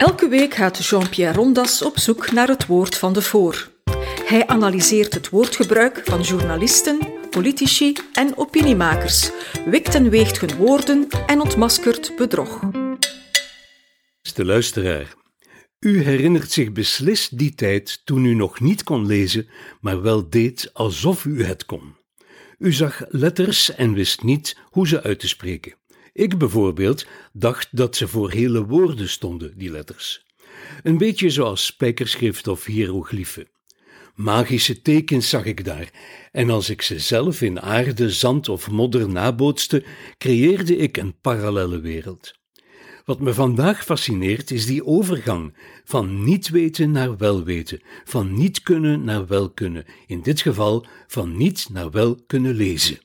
Elke week gaat Jean-Pierre Rondas op zoek naar het woord van de voor. Hij analyseert het woordgebruik van journalisten, politici en opiniemakers, wikt en weegt hun woorden en ontmaskert bedrog. Beste luisteraar, u herinnert zich beslist die tijd toen u nog niet kon lezen, maar wel deed alsof u het kon. U zag letters en wist niet hoe ze uit te spreken. Ik bijvoorbeeld dacht dat ze voor hele woorden stonden, die letters. Een beetje zoals spijkerschrift of hieroglyphen. Magische tekens zag ik daar, en als ik ze zelf in aarde, zand of modder nabootste, creëerde ik een parallele wereld. Wat me vandaag fascineert is die overgang van niet weten naar wel weten, van niet kunnen naar wel kunnen, in dit geval van niet naar wel kunnen lezen.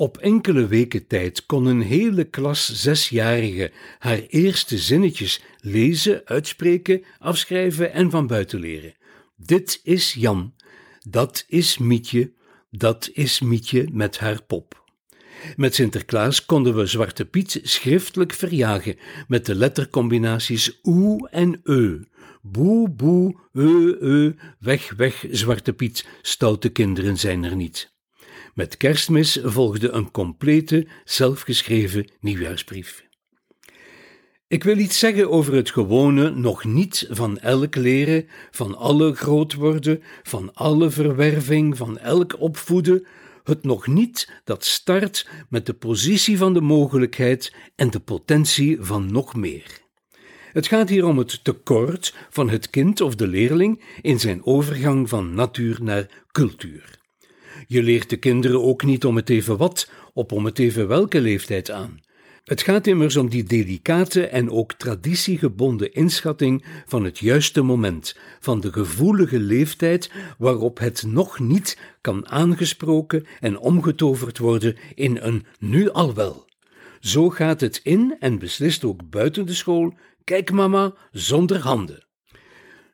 Op enkele weken tijd kon een hele klas zesjarigen haar eerste zinnetjes lezen, uitspreken, afschrijven en van buiten leren. Dit is Jan, dat is Mietje, dat is Mietje met haar pop. Met Sinterklaas konden we Zwarte Piet schriftelijk verjagen met de lettercombinaties oe en eu. Boe, boe, eu, eu, weg, weg, Zwarte Piet, stoute kinderen zijn er niet. Met kerstmis volgde een complete, zelfgeschreven nieuwjaarsbrief. Ik wil iets zeggen over het gewone nog niet van elk leren, van alle groot worden, van alle verwerving, van elk opvoeden, het nog niet dat start met de positie van de mogelijkheid en de potentie van nog meer. Het gaat hier om het tekort van het kind of de leerling in zijn overgang van natuur naar cultuur. Je leert de kinderen ook niet om het even wat, op om het even welke leeftijd aan. Het gaat immers om die delicate en ook traditiegebonden inschatting van het juiste moment, van de gevoelige leeftijd waarop het nog niet kan aangesproken en omgetoverd worden in een nu al wel. Zo gaat het in en beslist ook buiten de school, kijk mama, zonder handen.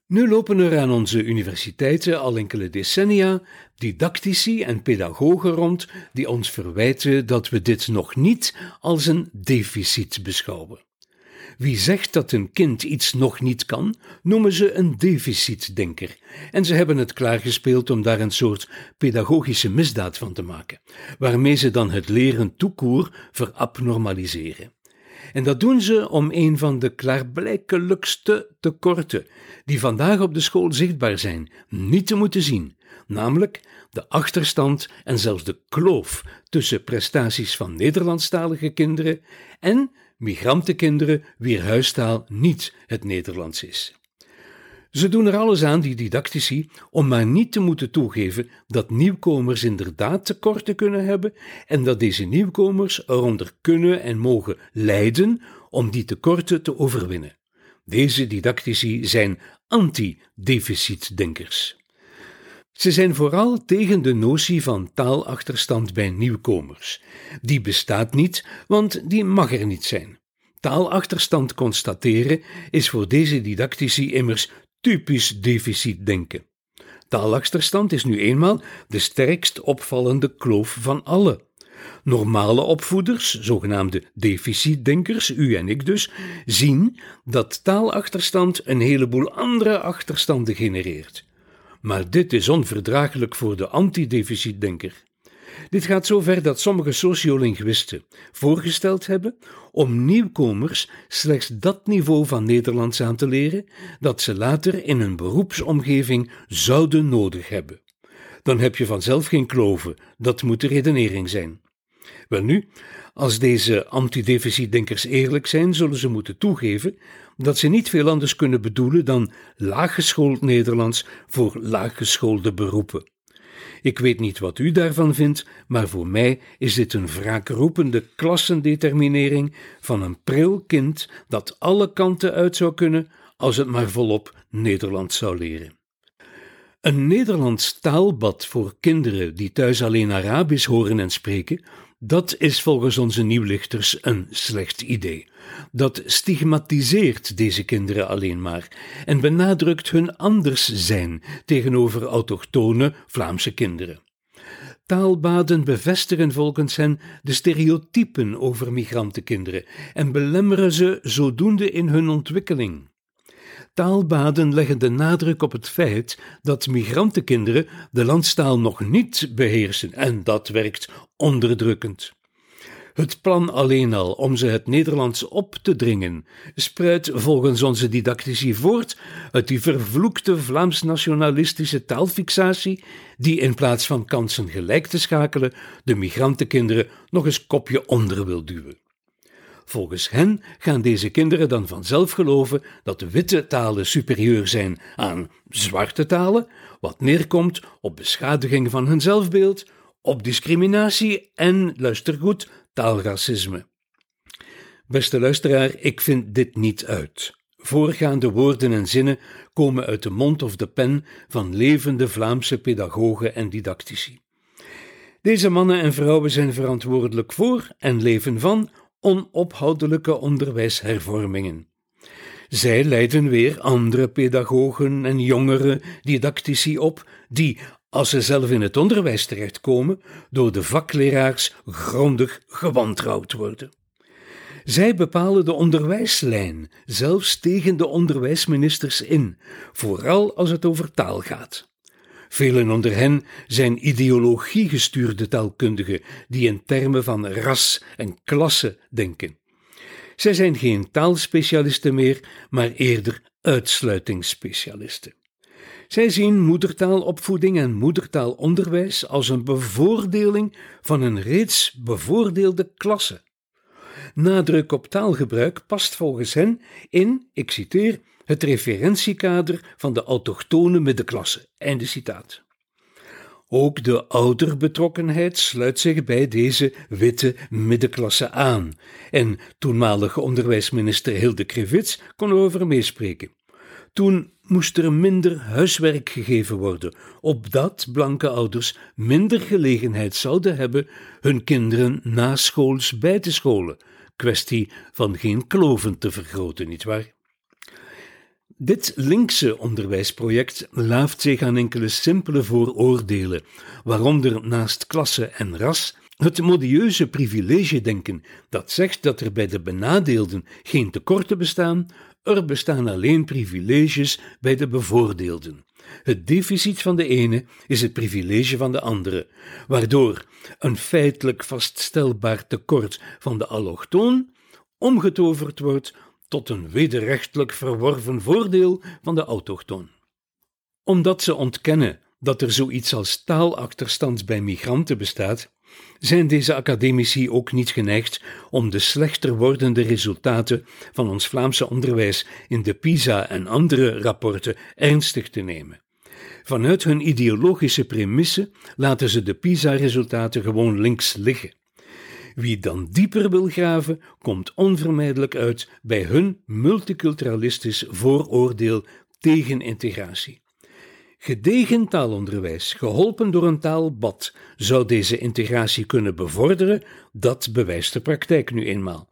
Nu lopen er aan onze universiteiten al enkele decennia didactici en pedagogen rond die ons verwijten dat we dit nog niet als een deficit beschouwen. Wie zegt dat een kind iets nog niet kan, noemen ze een deficitdenker. En ze hebben het klaargespeeld om daar een soort pedagogische misdaad van te maken, waarmee ze dan het leren toekoer verabnormaliseren. En dat doen ze om een van de klaarblijkelijkste tekorten die vandaag op de school zichtbaar zijn, niet te moeten zien, namelijk de achterstand en zelfs de kloof tussen prestaties van Nederlandstalige kinderen en migrantenkinderen wier huistaal niet het Nederlands is. Ze doen er alles aan, die didactici, om maar niet te moeten toegeven dat nieuwkomers inderdaad tekorten kunnen hebben en dat deze nieuwkomers eronder kunnen en mogen lijden om die tekorten te overwinnen. Deze didactici zijn anti-deficitdenkers. Ze zijn vooral tegen de notie van taalachterstand bij nieuwkomers. Die bestaat niet, want die mag er niet zijn. Taalachterstand constateren is voor deze didactici immers typisch deficitdenken. Taalachterstand is nu eenmaal de sterkst opvallende kloof van alle. Normale opvoeders, zogenaamde deficitdenkers, u en ik dus, zien dat taalachterstand een heleboel andere achterstanden genereert. Maar dit is onverdraaglijk voor de antideficitdenker. Dit gaat zo ver dat sommige sociolinguïsten voorgesteld hebben om nieuwkomers slechts dat niveau van Nederlands aan te leren dat ze later in een beroepsomgeving zouden nodig hebben. Dan heb je vanzelf geen kloven, dat moet de redenering zijn. Welnu, als deze antideficitdenkers eerlijk zijn, zullen ze moeten toegeven dat ze niet veel anders kunnen bedoelen dan laaggeschoold Nederlands voor laaggeschoolde beroepen. Ik weet niet wat u daarvan vindt, maar voor mij is dit een wraakroepende klassendeterminering van een pril kind dat alle kanten uit zou kunnen als het maar volop Nederlands zou leren. Een Nederlands taalbad voor kinderen die thuis alleen Arabisch horen en spreken, dat is volgens onze nieuwlichters een slecht idee. Dat stigmatiseert deze kinderen alleen maar en benadrukt hun anders zijn tegenover autochtone Vlaamse kinderen. Taalbaden bevestigen volgens hen de stereotypen over migrantenkinderen en belemmeren ze zodoende in hun ontwikkeling. Taalbaden leggen de nadruk op het feit dat migrantenkinderen de landstaal nog niet beheersen en dat werkt onderdrukkend. Het plan alleen al om ze het Nederlands op te dringen spruit volgens onze didactici voort uit die vervloekte Vlaams-nationalistische taalfixatie die in plaats van kansen gelijk te schakelen de migrantenkinderen nog eens kopje onder wil duwen. Volgens hen gaan deze kinderen dan vanzelf geloven dat witte talen superieur zijn aan zwarte talen, wat neerkomt op beschadiging van hun zelfbeeld, op discriminatie en, luister goed, taalracisme. Beste luisteraar, ik vind dit niet uit. Voorgaande woorden en zinnen komen uit de mond of de pen van levende Vlaamse pedagogen en didactici. Deze mannen en vrouwen zijn verantwoordelijk voor en leven van onophoudelijke onderwijshervormingen. Zij leiden weer andere pedagogen en jongere didactici op, die, als ze zelf in het onderwijs terechtkomen, door de vakleraars grondig gewantrouwd worden. Zij bepalen de onderwijslijn, zelfs tegen de onderwijsministers in, vooral als het over taal gaat. Velen onder hen zijn ideologiegestuurde taalkundigen die in termen van ras en klasse denken. Zij zijn geen taalspecialisten meer, maar eerder uitsluitingsspecialisten. Zij zien moedertaalopvoeding en moedertaalonderwijs als een bevoordeling van een reeds bevoordeelde klasse. Nadruk op taalgebruik past volgens hen in, ik citeer, het referentiekader van de autochtone middenklasse. Einde citaat. Ook de ouderbetrokkenheid sluit zich bij deze witte middenklasse aan, en toenmalige onderwijsminister Hilde Krivits kon erover meespreken. Toen moest er minder huiswerk gegeven worden, opdat blanke ouders minder gelegenheid zouden hebben hun kinderen naschools bij te scholen. Kwestie van geen kloven te vergroten, nietwaar? Dit linkse onderwijsproject laaft zich aan enkele simpele vooroordelen, waaronder naast klasse en ras het modieuze privilegiedenken dat zegt dat er bij de benadeelden geen tekorten bestaan, er bestaan alleen privileges bij de bevoordeelden. Het deficit van de ene is het privilege van de andere, waardoor een feitelijk vaststelbaar tekort van de allochtoon omgetoverd wordt tot een wederrechtelijk verworven voordeel van de autochtoon. Omdat ze ontkennen dat er zoiets als taalachterstand bij migranten bestaat, zijn deze academici ook niet geneigd om de slechter wordende resultaten van ons Vlaamse onderwijs in de PISA en andere rapporten ernstig te nemen. Vanuit hun ideologische premisse laten ze de PISA-resultaten gewoon links liggen. Wie dan dieper wil graven, komt onvermijdelijk uit bij hun multiculturalistisch vooroordeel tegen integratie. Gedegen taalonderwijs, geholpen door een taalbad, zou deze integratie kunnen bevorderen, dat bewijst de praktijk nu eenmaal.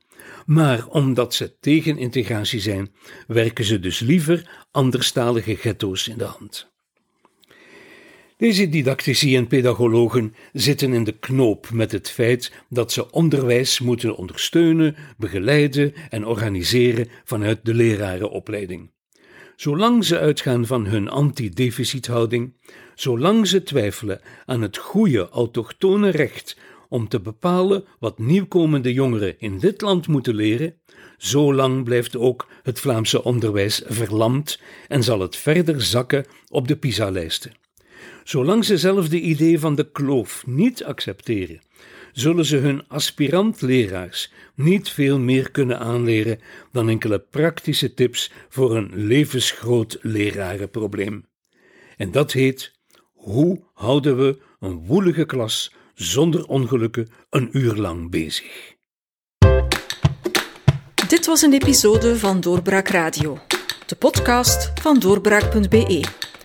Maar omdat ze tegen integratie zijn, werken ze dus liever anderstalige ghetto's in de hand. Deze didactici en pedagologen zitten in de knoop met het feit dat ze onderwijs moeten ondersteunen, begeleiden en organiseren vanuit de lerarenopleiding. Zolang ze uitgaan van hun anti-deficithouding, zolang ze twijfelen aan het goede autochtone recht om te bepalen wat nieuwkomende jongeren in dit land moeten leren, zolang blijft ook het Vlaamse onderwijs verlamd en zal het verder zakken op de PISA-lijsten. Zolang ze zelf de idee van de kloof niet accepteren, zullen ze hun aspirant-leraars niet veel meer kunnen aanleren dan enkele praktische tips voor een levensgroot lerarenprobleem. En dat heet: hoe houden we een woelige klas zonder ongelukken een uur lang bezig? Dit was een episode van Doorbraak Radio, de podcast van doorbraak.be.